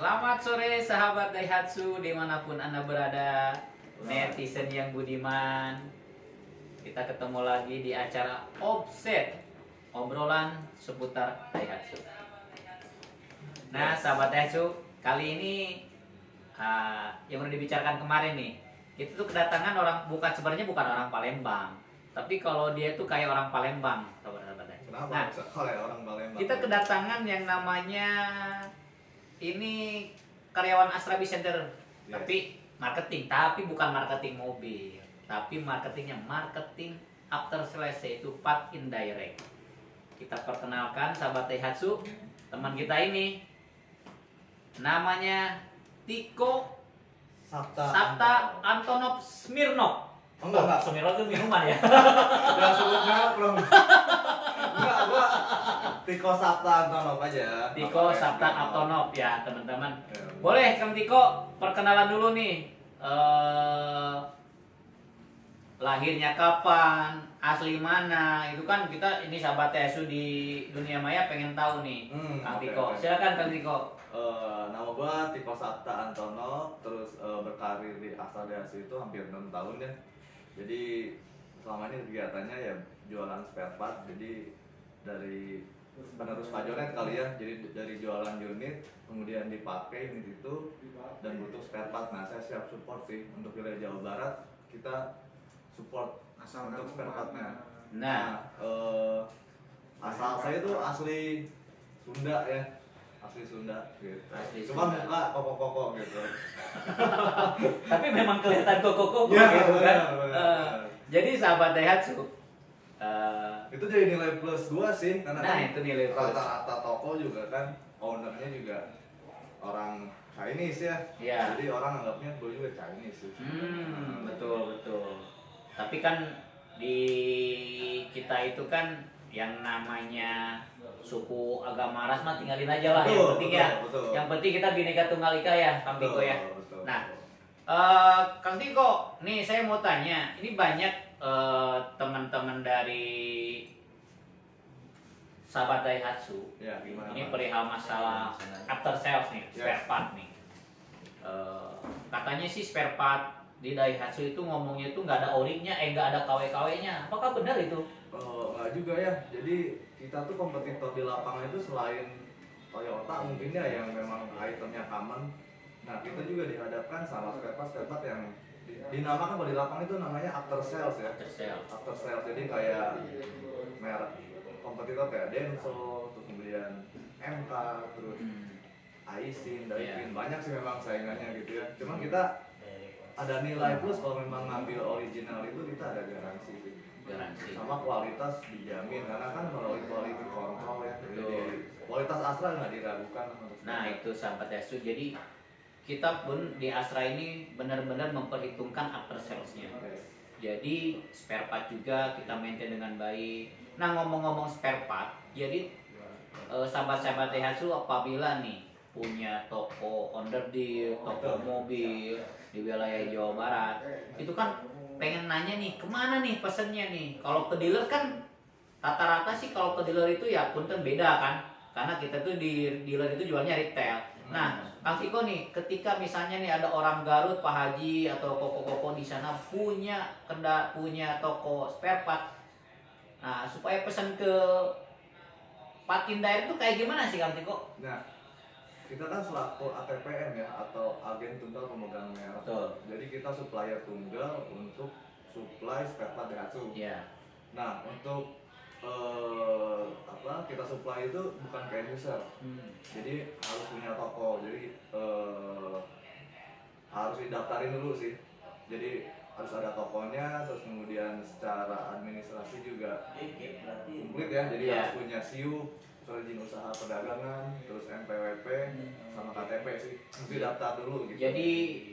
Selamat sore sahabat Daihatsu di mana pun anda berada. Netizen yang budiman. Kita ketemu lagi di acara Offset Obrolan seputar Daihatsu. Nah sahabat Daihatsu Kali ini uh, Yang udah dibicarakan kemarin nih Itu tuh kedatangan orang Bukan sebenarnya bukan orang Palembang Tapi kalau dia tuh kayak orang Palembang Sahabat-sahabat Daihatsu. Kenapa? Nah, orang Palembang? kita kedatangan yang namanya ini karyawan Astra Center. Yes. tapi marketing tapi bukan marketing mobil. Tapi marketingnya marketing after sales yaitu part indirect. Kita perkenalkan sahabat Daihatsu teman kita ini. Namanya Tiko Sabta. Sabta Antonov Smirnov enggak, enggak. Smirnov itu minuman ya Jangan sebut merek dong. Enggak, gua Tiko Sabta Antonov aja. Tiko Sabta ya? Antonov ya teman-teman Ya. Boleh Kang Tiko perkenalan dulu nih. eh lahirnya kapan, asli mana? Itu kan kita ini sahabat TSU di dunia maya pengen tahu nih. Hmm, Kang oke, Tiko, oke. silakan Kang Tiko. Eh, nama gua Tiko Sabta Antonov, terus eh, berkarir di Dasi itu hampir 6 tahun ya. Jadi selama ini kegiatannya ya jualan spare part. Jadi dari penerus pajonet kali ya. Jadi dari jualan unit kemudian dipakai unit itu dan butuh spare part. Nah, saya siap support sih untuk wilayah Jawa Barat. Kita support untuk spare partnya. Nah, eh, asal saya tuh asli Sunda ya, asli Sunda gitu. Asli Cuma Sunda. muka koko-koko gitu. tapi memang kelihatan koko-koko Ya, gitu kan. benar, benar. Eh, jadi sahabat Daihatsu eh, Itu jadi nilai plus gua sih karena Nah, kan itu nilai plus. rata-rata toko juga kan ownernya juga orang Chinese ya. Iya. Jadi orang anggapnya gue juga Chinese sih. Hmm, betul betul. Tapi kan di kita itu kan yang namanya suku agama ras mah tinggalin aja lah yang Betul, penting betul, ya. betul. Yang penting kita bineka tunggal ika ya, Kang Tiko ya. betul. Nah, eh Kang Tiko, nih saya mau tanya, ini banyak eh, teman-teman dari sahabat Daihatsu ya gimana? ini perihal masalah after sales nih, Yes. spare part nih. Eh, katanya sih spare part di Daihatsu itu ngomongnya itu nggak ada orinya, eh nggak ada KW-KW-nya. Apakah benar itu? Oh, nggak juga ya. Jadi kita tuh kompetitor di lapangan itu selain Toyota mungkin ya yang memang itemnya common. Nah kita juga dihadapkan sama spare part spare part yang di- dinamakan kalau di lapangan itu namanya after sales ya. After sales. After sales jadi kayak merek kompetitor kayak Denso, terus kemudian MK, terus Hmm. Aisin, Iya. Daikin banyak sih memang saingannya gitu ya. Cuman kita ada nilai plus kalau memang ngambil original itu kita ada garansi sih Garansi. sama kualitas dijamin karena kan melalui quality control ya jadi kualitas Astra nggak diragukan untuk Nah itu sahabat Daihatsu. Jadi kita pun di Astra ini benar-benar memperhitungkan after sales-nya. Yes. Jadi spare part juga kita maintain dengan baik. Nah ngomong-ngomong spare part, jadi eh, sahabat-sahabat Daihatsu apabila nih punya toko underdeal, toko mobil di wilayah Jawa Barat, itu kan pengen nanya nih ke mana nih pesennya nih. Kalau ke dealer kan rata-rata sih kalau ke dealer itu ya punten beda kan, karena kita tuh di dealer itu jualnya retail. Nah, Kang Tiko nih, ketika misalnya nih ada orang Garut, Pak Haji atau koko-koko di sana punya kenda punya toko spare part, nah supaya pesan ke indirect itu kayak gimana sih Kang Tiko? nah kita kan selaku ATPM ya atau agen tunggal pemegang merek Betul. jadi kita supplier tunggal untuk supply spare part Daihatsu Iya. nah untuk eh, apa kita supply itu bukan ke end user Hmm. jadi harus punya toko jadi eh, harus didaftarin dulu sih jadi harus ada tokonya terus kemudian secara administrasi juga komplit ya jadi Iya. harus punya SIU izin usaha perdagangan terus MPWP sama KTP sih. Mesti daftar dulu gitu. Jadi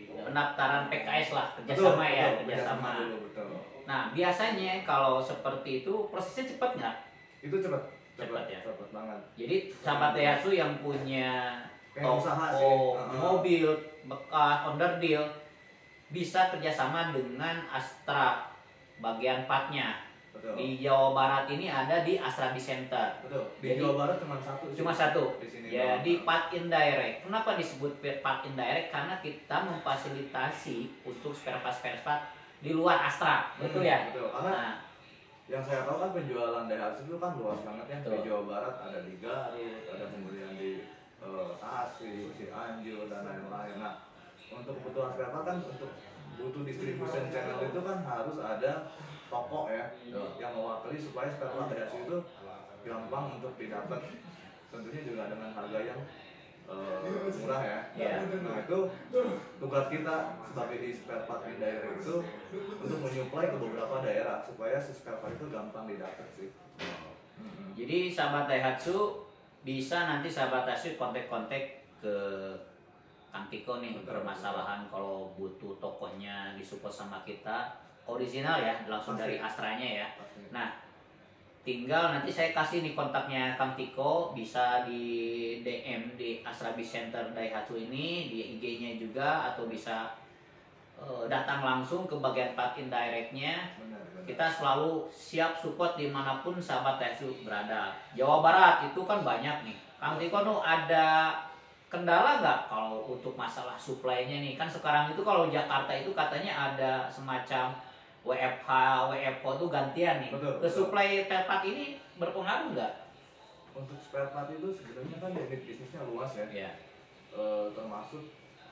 pendaftaran PKS lah Betul, kerjasama ya betul, kerjasama. dulu betul. Nah biasanya kalau seperti itu prosesnya cepat nggak? itu cepet Cepet ya? cepet banget. Jadi sahabat Daihatsu yang punya Kayak usaha sih. toko mobil bekas underdeal bisa kerjasama dengan Astra bagian partnya betul Di Jawa Barat ini ada di Asrabi Center. betul di Jadi- Jawa Barat cuma satu sih. Cuma satu. di sini Ya, di part indirect. Kenapa disebut part indirect? Karena kita memfasilitasi untuk spare part spare part di luar Astra, betul Hmm, ya? betul karena Nah, yang saya tahu kan penjualan Daihatsu itu kan luas banget ya di Betul. Jawa Barat ada di Garut ada kemudian di eh, Tasik, Cianjur dan lain-lain. Nah untuk kebutuhan spare part kan untuk butuh distribution channel itu kan harus ada toko ya Betul. yang mewakili supaya part Daihatsu itu gampang untuk didapat tentunya juga dengan harga yang eh, murah ya. Iya. Nah itu tugas kita sebagai di spare part indirect itu untuk menyuplai ke beberapa daerah supaya si spare part itu gampang didapat sih. Mm-mm. jadi sahabat Daihatsu bisa nanti sahabat Daihatsu kontak-kontak ke Kang Tiko nih Betul, permasalahan kalau butuh tokonya disupport sama kita original ya langsung Pasti. dari Astranya ya. Pasti. Nah, tinggal nanti saya kasih nih kontaknya Kang Tiko bisa di DM di Asrabi Center Daihatsu ini di IG-nya juga atau bisa eh, datang langsung ke bagian part indirectnya Benar, benar. kita selalu siap support di mana pun sahabat Daihatsu berada Jawa Barat itu kan banyak nih Kang Tiko tuh ada kendala nggak kalau untuk masalah suplainya nih kan sekarang itu kalau Jakarta itu katanya ada semacam WFH WFO tuh gantian nih Betul, ke betul. suplai tempat ini berpengaruh nggak? Untuk spare part itu sebenarnya kan unit bisnisnya luas ya, Ya, Eh, termasuk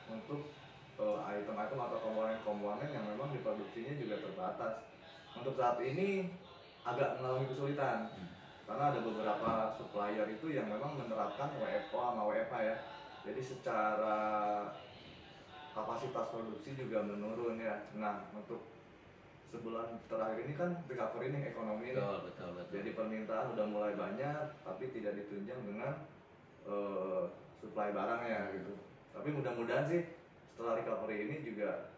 untuk eh, item-item atau komponen-komponen yang memang diproduksinya juga terbatas. Untuk saat ini agak mengalami kesulitan Hmm. karena ada beberapa supplier itu yang memang menerapkan WFO sama WFH ya. Jadi secara kapasitas produksi juga menurun ya. Nah untuk sebulan terakhir ini kan recovery nih ekonomi nih. betul betul betul. Jadi permintaan udah mulai banyak, tapi tidak ditunjang dengan eh, supply barangnya gitu. Tapi mudah-mudahan sih setelah recovery ini juga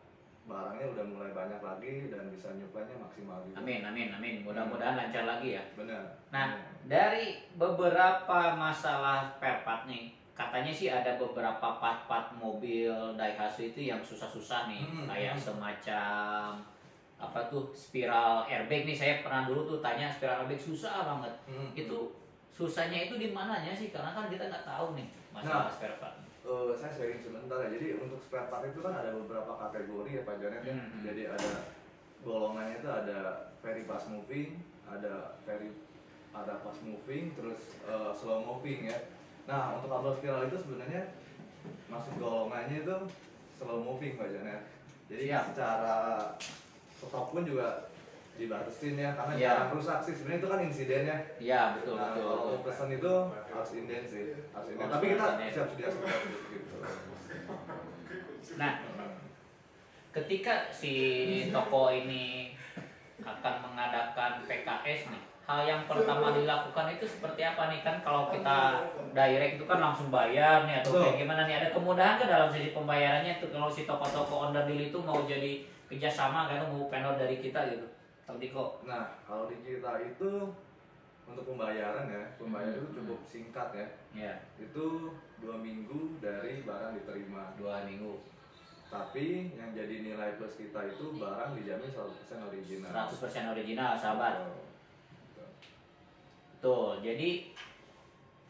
barangnya udah mulai banyak lagi dan bisa nyuplainya maksimal gitu. Amin amin amin. Mudah-mudahan lancar lagi ya. Benar. Nah, dari beberapa masalah spare part nih, katanya sih ada beberapa part-part mobil Daihatsu itu yang susah-susah nih, Hmm, kayak hmm. semacam apa tuh spiral airbag nih saya pernah dulu tuh tanya spiral airbag susah banget. Hmm, Itu susahnya itu di mananya sih? Karena kan kita nggak tahu nih masalah Nah. spare part. Eh, saya sharing sebentar ya. Jadi untuk spare part itu kan ada beberapa kategori ya Pak Janet ya. Hmm. Jadi ada golongannya itu ada very fast moving, ada very ada fast moving, terus eh, slow moving ya. Nah untuk kabel spiral itu sebenarnya masuk golongannya itu slow moving Pak Janet. Jadi Siap. secara stok pun juga dibatasin ya karena Iya. jarang rusak sih. Sebenarnya itu kan insidennya. Iya betul nah, betul. kalau pesan itu harus inden sih. Harus inden. Harus tapi kita inden. siap sedia support gitu Nah, ketika si toko ini akan mengadakan PKS nih, hal yang pertama dilakukan itu seperti apa nih? Kan kalau kita direct itu kan langsung bayar nih atau kayak gimana nih? Ada kemudahan kan dalam sisi pembayarannya tuh? Kalau si toko-toko under deal itu mau jadi kerjasama kan mau vendor dari kita gitu. Kok nah kalau di kita itu untuk pembayaran ya pembayaran Hmm. itu cukup singkat ya ya itu dua minggu dari barang diterima dua minggu tapi yang jadi nilai plus kita itu barang dijamin 100% original 100% original sahabat. Betul. Tuh, jadi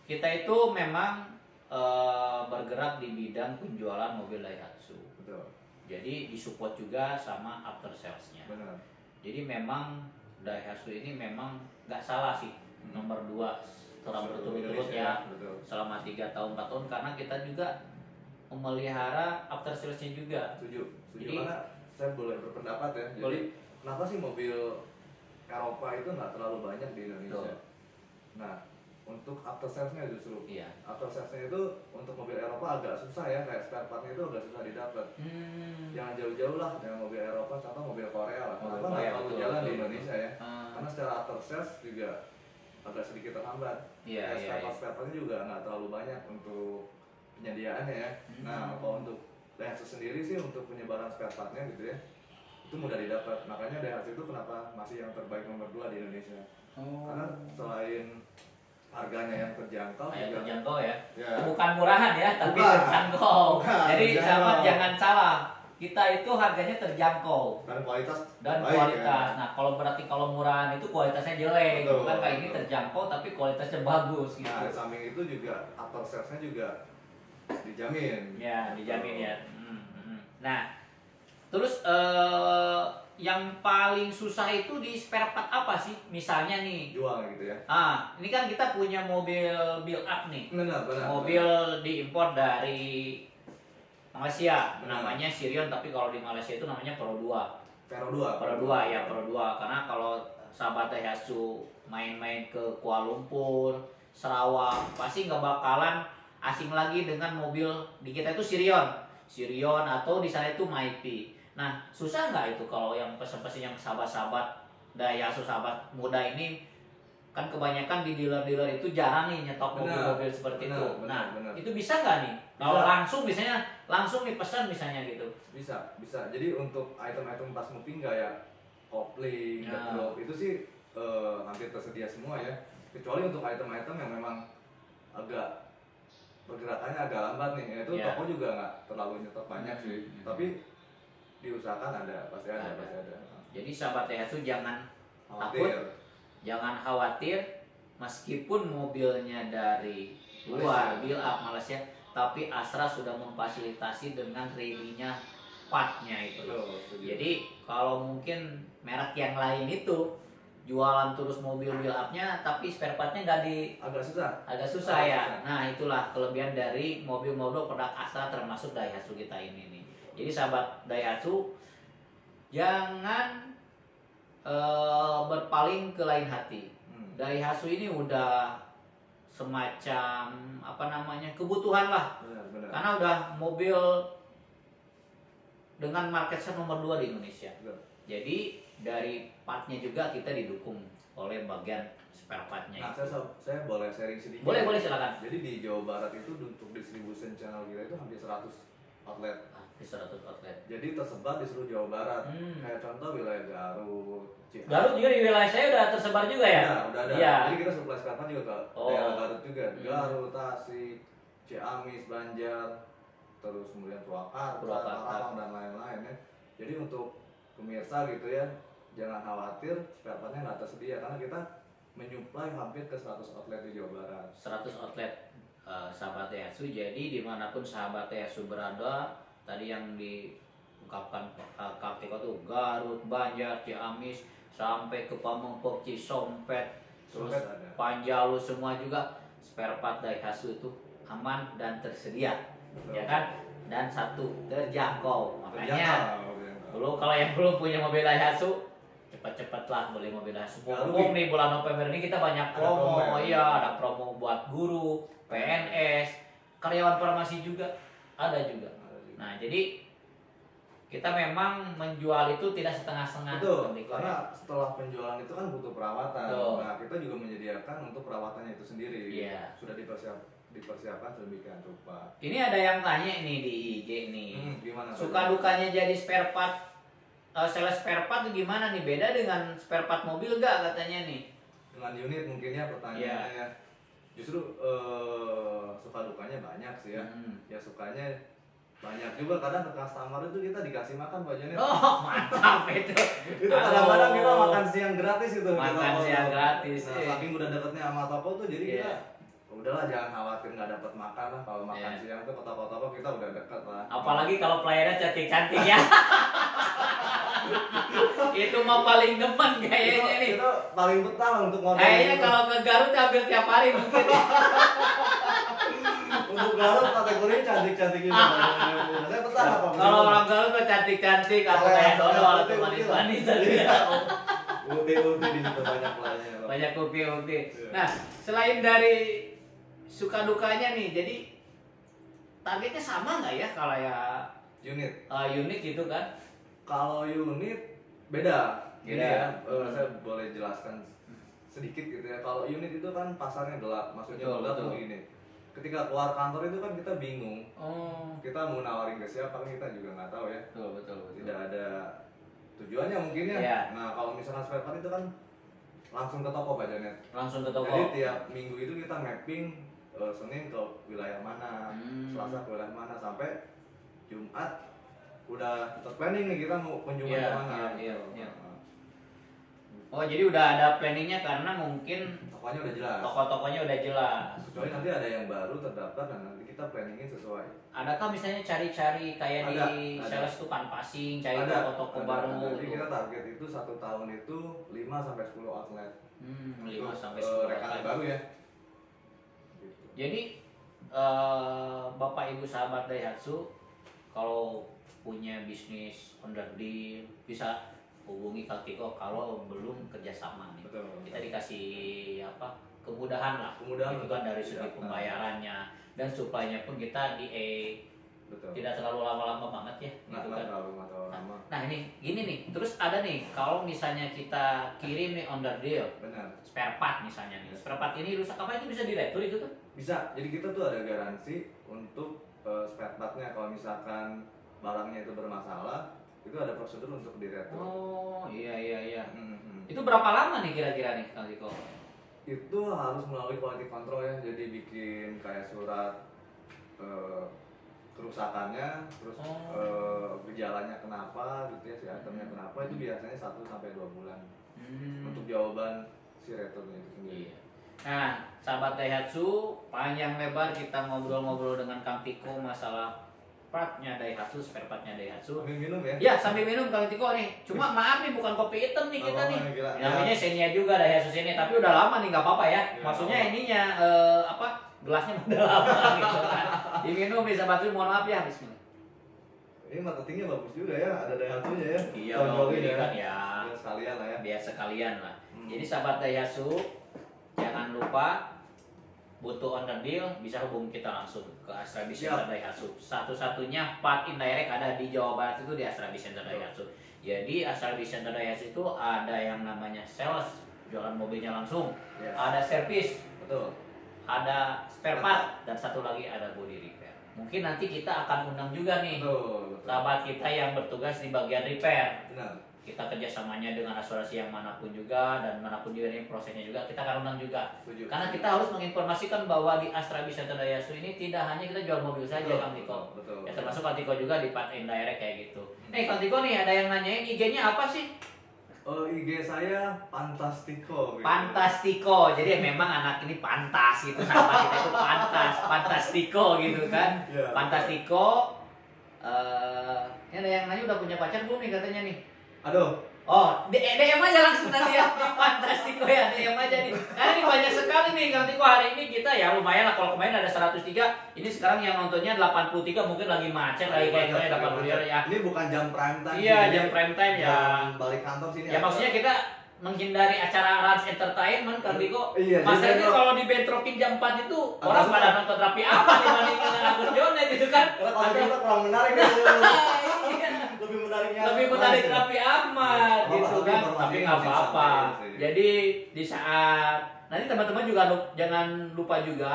kita itu memang eh, bergerak di bidang penjualan mobil Daihatsu. betul Jadi disupport juga sama after salesnya. benar Jadi memang Daihatsu ini memang nggak salah sih nomor dua setelah berturut-turut ya betul selama tiga tahun empat tahun karena kita juga memelihara after salesnya juga. setuju setuju Jadi- karena saya boleh berpendapat ya jadi Boleh. kenapa sih mobil Eropa itu nggak terlalu banyak di Indonesia Betul. nah untuk after salesnya justru Iya. after salesnya itu untuk mobil Eropa agak susah ya kayak spare partnya itu agak susah didapat Hmm. jangan jauh-jauh lah dengan mobil Eropa contoh mobil Korea lah Mobil kenapa nggak terlalu betul, jalan di betul, Indonesia ya Ah, karena secara after sales juga agak sedikit terhambat Iya, Kayak iya, spare iya. part spare partnya juga nggak terlalu banyak untuk penyediaannya ya Hmm. nah kalau untuk Daihatsu sendiri sih untuk penyebaran spare partnya gitu ya itu mudah didapat makanya Daihatsu itu kenapa masih yang terbaik nomor dua di Indonesia Oh. karena selain harganya yang terjangkau juga terjangkau ya. ya Bukan murahan ya, tapi Bukan. terjangkau. Bukan, Jadi sahabat jangan salah. kita itu harganya terjangkau dan kualitas dan baik, kualitas. ya. Nah, kalau berarti kalau murahan itu kualitasnya jelek, Betul, bukan kayak ini terjangkau tapi kualitasnya bagus gitu. Nah, samping itu juga after sales-nya juga dijamin. Ya, dijamin ya. Hmm, hmm. Nah, terus eh, yang paling susah itu di spare part apa sih? Misalnya nih, Jual gitu ya. ah, ini kan kita punya mobil build up nih. Benar, benar. Mobil diimpor dari Malaysia, Benar. namanya Sirion tapi kalau di Malaysia itu namanya Pro 2. Vero 2. Pro 2 ya, Pro 2 karena kalau sahabat Daihatsu main-main ke Kuala Lumpur, Sarawak, pasti nggak bakalan asing lagi dengan mobil di kita itu Sirion. Sirion atau di sana itu Maiti. Nah, susah nggak itu kalau yang pesen-pesen yang sahabat-sahabat Daihatsu sahabat muda ini kan kebanyakan di dealer-dealer itu jarang nih nyetok mobil-mobil seperti Benar, itu. benar, Nah, benar. itu bisa nggak nih? Kalau Bisa. langsung misalnya langsung nih pesan misalnya gitu. Bisa, bisa. Jadi untuk item-item fast moving kayak kopling, Ya. backdrop itu sih eh, hampir tersedia semua ya. Kecuali untuk item-item yang memang agak pergerakannya agak lambat nih, ya itu Ya. toko juga nggak terlalu nyetok banyak sih. Hmm. Tapi diusahakan ada, pasti ada, Ada. pasti ada. Jadi sahabat Daihatsu jangan Khawatir. jangan khawatir meskipun mobilnya dari luar build up Malaysia tapi Astra sudah memfasilitasi dengan ready-nya partnya itu Betul, jadi kalau mungkin merek yang lain itu jualan terus mobil build up-nya tapi spare part-nya nggak di agak susah. agak susah Agak ya susah. nah itulah kelebihan dari mobil-mobil produk Astra termasuk Daihatsu kita ini nih jadi sahabat Daihatsu jangan eh, berpaling ke lain hati Hmm. Daihatsu ini udah semacam apa namanya kebutuhan lah Benar, benar. karena udah mobil dengan market share nomor 2 di Indonesia Betul. jadi dari partnya juga kita didukung oleh bagian spare partnya Nah, itu. saya, saya boleh sharing sedikit. boleh boleh silakan Jadi di Jawa Barat itu untuk distribution channel kita itu hampir 100 outlet. ah, di 100 outlet Jadi tersebar di seluruh Jawa Barat. Hmm. Kayak contoh wilayah Garut, Ciamis. Garut juga di wilayah saya udah tersebar juga ya Udah, udah ada. Iya. Jadi kita supply sekarang juga ke Oh. daerah Garut juga. Hmm. Garut, Tasik, Ciamis, Banjar, terus kemudian Purwakarta, Purwakarta. Karawang dan lain-lain ya. Jadi untuk pemirsa gitu ya, jangan khawatir spare partnya nggak tersedia karena kita menyuplai hampir ke 100 outlet di Jawa Barat. 100 outlet eh, sahabat Daihatsu jadi di mana pun sahabat Daihatsu berada tadi yang diungkapkan uh, Kartiko tuh Garut, Banjar, Ciamis sampai ke Pamengpeuk, Cisompet terus. Panjalu semua juga spare part Daihatsu itu aman dan tersedia Betul. ya kan dan satu terjangkau makanya dulu kalau yang belum punya mobil Daihatsu cepat-cepatlah beli mobil Daihatsu Mumpung rugi. nih bulan November ini kita banyak promo, promo ya? iya ada promo buat guru PNS karyawan farmasi juga ada juga Ada juga. nah jadi kita memang menjual itu tidak setengah-setengah Betul, karena setelah penjualan itu kan butuh perawatan. Betul. Nah, kita juga menyediakan untuk perawatannya itu sendiri. Iya. Sudah dipersiap, dipersiapkan sedemikian rupa. ya. ini ada yang tanya nih di IG nih Hmm, gimana? Suka dukanya jadi spare part eh, sales spare part tuh gimana nih beda dengan spare part mobil gak katanya nih Dengan unit mungkin ya pertanyaannya Iya. ya. Justru eh, suka dukanya banyak sih ya. Hmm. Ya sukanya banyak juga kadang ke customer itu kita dikasih makan Jonny. oh mantap itu itu kadang-kadang kita makan siang gratis itu Makan siang gratis, nah, eh. saking udah deketnya sama toko tuh jadi Iya. kita udahlah jangan khawatir nggak dapat makan lah kalau makan Iya. siang tuh ke toko-toko kita udah deket lah apalagi kalau pelayannya cantik-cantik ya itu mah paling demen kayaknya nih itu paling betah untuk model kayaknya itu. kalau ke Garut hampir tiap hari mungkin ya. untuk Garut kategorinya cantik-cantik gitu saya betah lah Pak. kalau orang Garut tuh cantik-cantik atau Kalau kayak yang dodo putih- atau manis-manis Iya. Uti-uti di situ banyak Pak. banyak ukti-ukti Iya. nah selain dari suka dukanya nih jadi targetnya sama nggak ya kalau ya unit uh, unik gitu kan Kalau unit beda. Beda. ya, Hmm. saya boleh jelaskan sedikit gitu ya. Kalau unit itu kan pasarnya gelap, maksudnya Betul, gelap betul. tuh gini. Ketika keluar kantor itu kan kita bingung. oh Kita mau nawarin ke siapa kan kita juga nggak tahu ya. betul betul betul Tidak ada tujuannya mungkin ya. Iya. Nah kalau misalkan spare part itu kan langsung ke toko Janet. langsung ke toko Jadi tiap minggu itu kita mapping eh, Senin ke wilayah mana, Hmm. Selasa ke wilayah mana sampai Jumat udah terplanning nih kita mau kunjungan Iya, ke mana. iya, iya, gitu. iya. Oh jadi udah ada planningnya karena mungkin Tokonya udah jelas. toko-tokonya udah jelas. Kecuali nanti ada yang baru terdaftar dan nanti kita planningin sesuai. Adakah misalnya cari-cari kayak Ada, di ada. sales tuh kan passing, cari toko-toko baru. ada. Jadi kita target itu satu tahun itu 5 sampai 10 outlet. Hmm, Itu, 5 sampai eh, 10 rekanan outlet. baru ya. Gitu. Jadi eh, Bapak Ibu sahabat Daihatsu kalau punya bisnis under deal bisa hubungi Kak Tiko kalau belum kerjasama nih. Betul. Kita dikasih apa kemudahan lah. Kemudahan Itu kan dari segi iya, pembayarannya dan supply-nya pun kita di eh, Betul. tidak terlalu lama-lama banget ya gitu kan. terlalu nggak terlalu lama. Nah ini gini nih, terus ada nih kalau misalnya kita kirim nih under deal Benar. spare part misalnya nih, spare part ini rusak apa itu bisa diretur itu tuh? Bisa. Jadi kita tuh ada garansi untuk eh, spare partnya kalau misalkan barangnya itu bermasalah, itu ada prosedur untuk diretur. Oh iya iya iya. Hmm. Itu berapa lama nih kira-kira nih Kang Tiko? itu harus melalui quality control ya jadi bikin kayak surat eh, kerusakannya terus Oh. eh, gejalanya kenapa gitu ya si itemnya kenapa itu biasanya 1 sampai dua bulan Hmm. untuk jawaban si returnya itu sendiri Iya. Nah, sahabat Daihatsu, panjang lebar kita ngobrol-ngobrol dengan Kang Tiko masalah partnya Daihatsu, spare partnya Daihatsu. sambil minum ya Ya, sambil minum Kang Tiko nih. Cuma maaf nih, bukan kopi hitam nih kita Oh, nih. gila. Namanya Xenia juga Daihatsu sini, tapi udah lama nih nggak apa-apa ya. Iya, Maksudnya ininya eh, apa? Gelasnya udah lama gitu kan. Diminum sahabat Daihatsu, mohon maaf ya. Bismillah. ini marketingnya bagus juga ya ada Daihatsu-nya ya Iya, dong, ini kan ya. Ya, sekalian lah ya biar sekalian lah. Hmm. Jadi sahabat Daihatsu, jangan lupa butuh under deal bisa hubungi kita langsung ke Astra Biz Center Siap. Daihatsu. Satu-satunya part indirect ada di Jawa Barat itu di Astra Biz Center. Daihatsu. Jadi Astra Biz Center Daihatsu itu ada yang namanya sales, jualan mobilnya langsung, ada service, betul ada spare part, dan satu lagi ada body repair. Mungkin nanti kita akan undang juga nih betul betul sahabat kita yang bertugas di bagian repair benar kita kerjasamanya dengan asuransi yang mana pun juga dan mana pun juga ini prosesnya juga kita akan undang juga. Setuju. Karena kita harus menginformasikan bahwa di Astra Bisa Dayasu ini tidak hanya kita jual mobil saja Betul, Kang Tiko. Betul. Ya termasuk Kang Tiko juga di part indirect kayak gitu. Nih Kang Tiko nih ada yang nanyain IG-nya apa sih? Oh, IG saya Fantastico. gitu. Fantastico jadi memang anak ini pantas gitu sama kita itu pantas Fantastico gitu kan. Iya. Fantastico eh ini ada yang nanya udah punya pacar belum nih katanya nih Aduh, Oh, DM aja langsung nanti ya. Fantastiko ya, DM aja nih. Karena ini banyak sekali nih Kang Tiko hari ini kita ya lumayan lah kalau kemarin ada 103, ini sekarang yang nontonnya 83 mungkin lagi macet lagi kayak gimana dapat video ya. Ini bukan jam prime time. Iya, jam prime time ya. balik kantor sini. Ya maksudnya kita menghindari acara Rans Entertainment Kang Tiko. Iya, Masalahnya jadi kalau dibentrokin jam 4 itu orang pada nonton rapi apa dibanding dengan Agus Jonet gitu kan. Kalau kita kurang menarik Mas. Raffi Ahmad Apa-apa, gitu tapi kan tapi nggak apa-apa jadi di saat nanti teman-teman juga lu- jangan lupa juga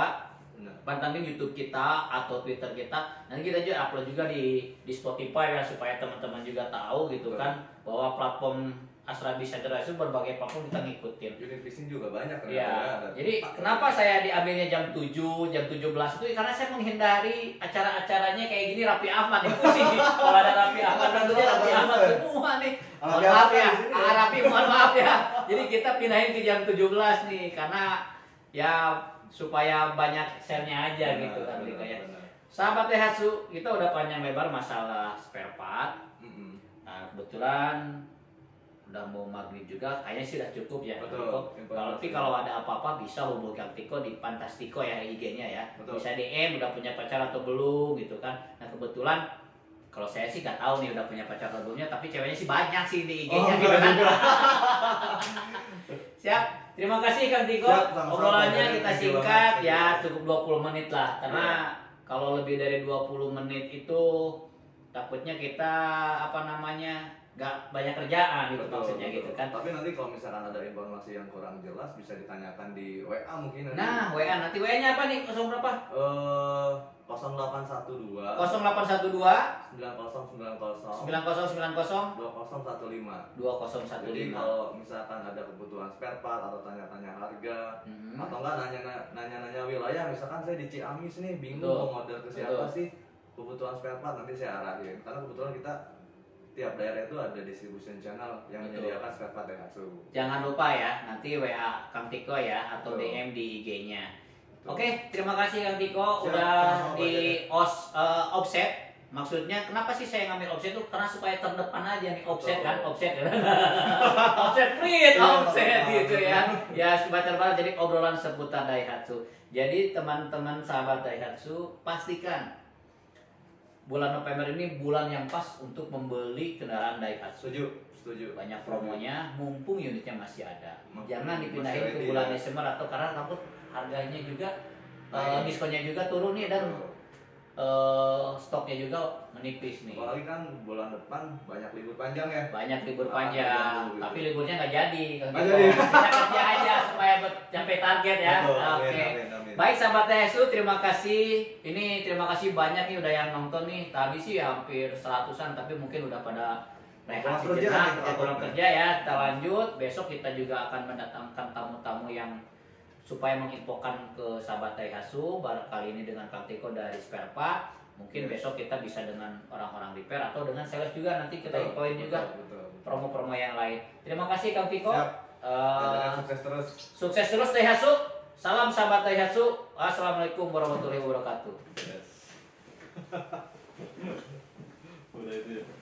Benar. pantengin YouTube kita atau Twitter kita nanti kita juga upload juga di di Spotify ya supaya teman-teman juga tahu gitu Betul. kan bahwa platform Astra Center itu berbagai platform kita ngikutin Unit bisnis juga banyak ternyata Iya, ya, jadi tempat. kenapa saya diambilnya jam 7, jam 17 itu karena saya menghindari acara-acaranya kayak gini Raffi Ahmad itu pusing. Kalau ada Raffi Ahmad tentunya Raffi Ahmad semua nih. Mohon maaf ya, ya. ah, Raffi mohon maaf ya. Jadi kita pindahin ke jam 17 nih karena ya supaya banyak share-nya aja Benar, gitu kan benar, gitu ya. benar. Sahabat Daihatsu, kita udah panjang lebar masalah spare part. Mm-mm. Nah, kebetulan udah mau maghrib juga, kayaknya sih udah cukup ya. Betul. Kalau tapi kalau ada apa-apa bisa hubungi Kang Tiko di Fantastico ya IG-nya ya. Betul. Bisa DM udah punya pacar atau belum gitu kan. Nah, kebetulan kalau saya sih nggak tahu nih udah punya pacar atau belumnya, tapi ceweknya sih banyak sih di IG-nya Oh, gitu kan. Siap. Terima kasih Kang Tiko. Siap. Obrolannya kita singkat ya, cukup 20 menit lah. Karena Iya. kalau lebih dari 20 menit itu takutnya kita apa namanya nggak banyak kerjaan gitu Betul, maksudnya betul. gitu kan. Tapi nanti kalau misalkan ada informasi yang kurang jelas bisa ditanyakan di WA mungkin nanti. Nah, WA nanti WA-nya apa nih? 0 berapa? Eh 0812 0812 9090 9090 2015. 2015. Jadi kalau misalkan ada kebutuhan spare part atau tanya-tanya harga Hmm. atau enggak nanya nanya-nanya wilayah misalkan saya di Ciamis nih bingung Betul. mau order ke siapa Betul. sih kebutuhan spare part nanti saya arahin karena kebetulan kita tiap daerah itu ada distribution channel yang Betul. menyediakan spare part Daihatsu. Jangan lupa ya, nanti WA Kang Tiko ya atau Betul. DM di IG-nya. Oke, terima kasih Kang Tiko Siap, udah di os eh, offset. Maksudnya kenapa sih saya ngambil offset tuh karena supaya terdepan aja nih offset Betul. kan offset offset print Iya, offset gitu ya ya supaya terdepan jadi obrolan seputar Daihatsu jadi teman-teman sahabat Daihatsu pastikan bulan November ini bulan yang pas untuk membeli kendaraan Daihatsu Setuju, setuju. banyak promonya mumpung unitnya masih ada Mumpung jangan dipindahin ke bulan ya. Desember atau karena takut harganya juga Naik. diskonnya juga turun nih dan. Eh, stoknya juga menipis nih Apalagi kan bulan depan banyak libur panjang ya. banyak libur Ah, panjang libur. tapi liburnya nggak jadi Nggak Tiko. jadi. kita kerja aja supaya sampai target ya oke amin, amin. Baik sahabat TSU, terima kasih. Ini terima kasih banyak nih udah yang nonton nih. Tadi sih hampir seratusan, tapi mungkin udah pada rehat sejenak. pulang kerja ya. Kita lanjut. Besok kita juga akan mendatangkan tamu-tamu yang supaya menginfokan ke sahabat Daihatsu. Barangkali ini dengan Kang Tiko dari spare part. Mungkin Yes. besok kita bisa dengan orang-orang repair atau dengan sales juga nanti kita infoin juga promo-promo yang lain. Terima kasih Kang Tiko. Siap. Dan sukses terus. sukses terus Daihatsu. Salam sahabat Daihatsu. Assalamualaikum warahmatullahi wabarakatuh. Yes.